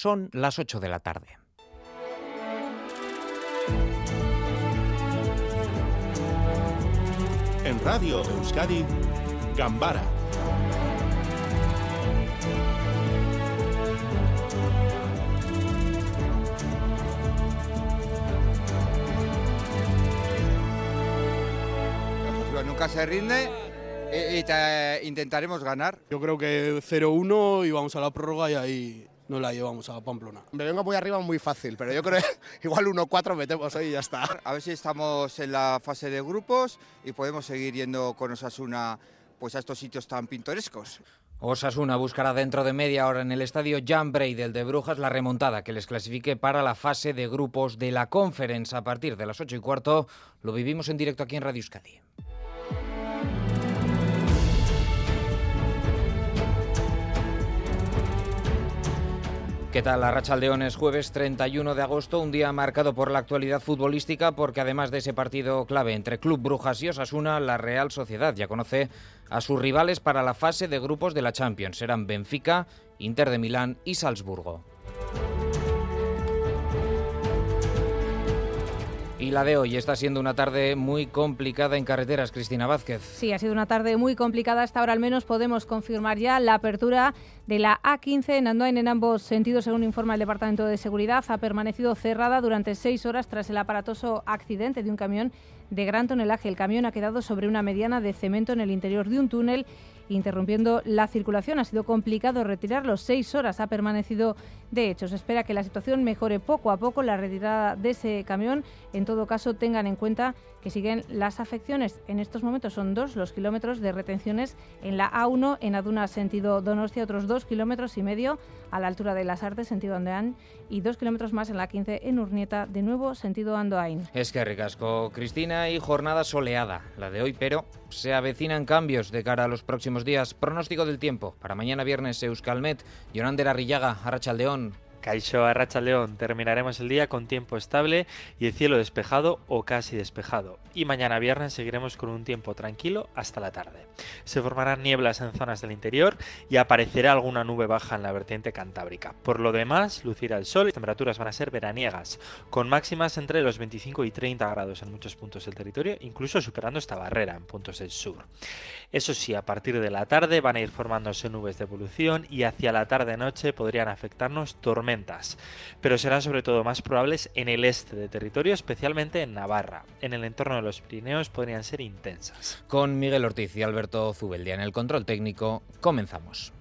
Son las 8 de la tarde. En Radio Euskadi, Gambara nunca se rinde y, intentaremos ganar. Yo creo que 0-1 y vamos a la prórroga y ahí no la llevamos a Pamplona. Me vengo muy arriba muy fácil, pero yo creo que igual 1-4 metemos ahí y ya está. A ver si estamos en la fase de grupos y podemos seguir yendo con Osasuna pues, a estos sitios tan pintorescos. Osasuna buscará dentro de media hora en el estadio Jan Breidel de Brujas la remontada que les clasifique para la fase de grupos de la Conference a partir de las 8 y cuarto. Lo vivimos en directo aquí en Radio Euskadi. ¿Qué tal? La Racha Aldeón es jueves 31 de agosto, un día marcado por la actualidad futbolística, porque además de ese partido clave entre Club Brujas y Osasuna, la Real Sociedad ya conoce a sus rivales para la fase de grupos de la Champions. Serán Benfica, Inter de Milán y Salzburgo. Y la de hoy está siendo una tarde muy complicada en carreteras, Cristina Vázquez. Sí, ha sido una tarde muy complicada. Hasta ahora al menos podemos confirmar ya la apertura de la A15 en Andoain en ambos sentidos, según informa el Departamento de Seguridad. Ha permanecido cerrada durante seis horas tras el aparatoso accidente de un camión de gran tonelaje. El camión ha quedado sobre una mediana de cemento en el interior de un túnel interrumpiendo la circulación. Ha sido complicado retirarlo. Seis horas ha permanecido de hecho. Se espera que la situación mejore poco a poco la retirada de ese camión. En todo caso, tengan en cuenta que siguen las afecciones. En estos momentos son dos los kilómetros de retenciones en la A1 en Aduna sentido Donostia, otros dos kilómetros y medio a la altura de Las Artes sentido Andoain y dos kilómetros más en la 15 en Urnieta, de nuevo sentido Andoain. Es que ricasco, Cristina, y jornada soleada, la de hoy, pero se avecinan cambios de cara a los próximos días. Pronóstico del tiempo para mañana viernes Euskalmet, Yonander Arrillaga, Arrachaldeón. Caixo Arracha León, terminaremos el día con tiempo estable y el cielo despejado o casi despejado. Y mañana viernes seguiremos con un tiempo tranquilo hasta la tarde. Se formarán nieblas en zonas del interior y aparecerá alguna nube baja en la vertiente cantábrica. Por lo demás, lucirá el sol y las temperaturas van a ser veraniegas, con máximas entre los 25 y 30 grados en muchos puntos del territorio, incluso superando esta barrera en puntos del sur. Eso sí, a partir de la tarde van a ir formándose nubes de evolución y hacia la tarde-noche podrían afectarnos tormentas pero serán sobre todo más probables en el este de territorio, especialmente en Navarra. En el entorno de los Pirineos podrían ser intensas. Con Miguel Ortiz y Alberto Zubeldia en el control técnico, comenzamos.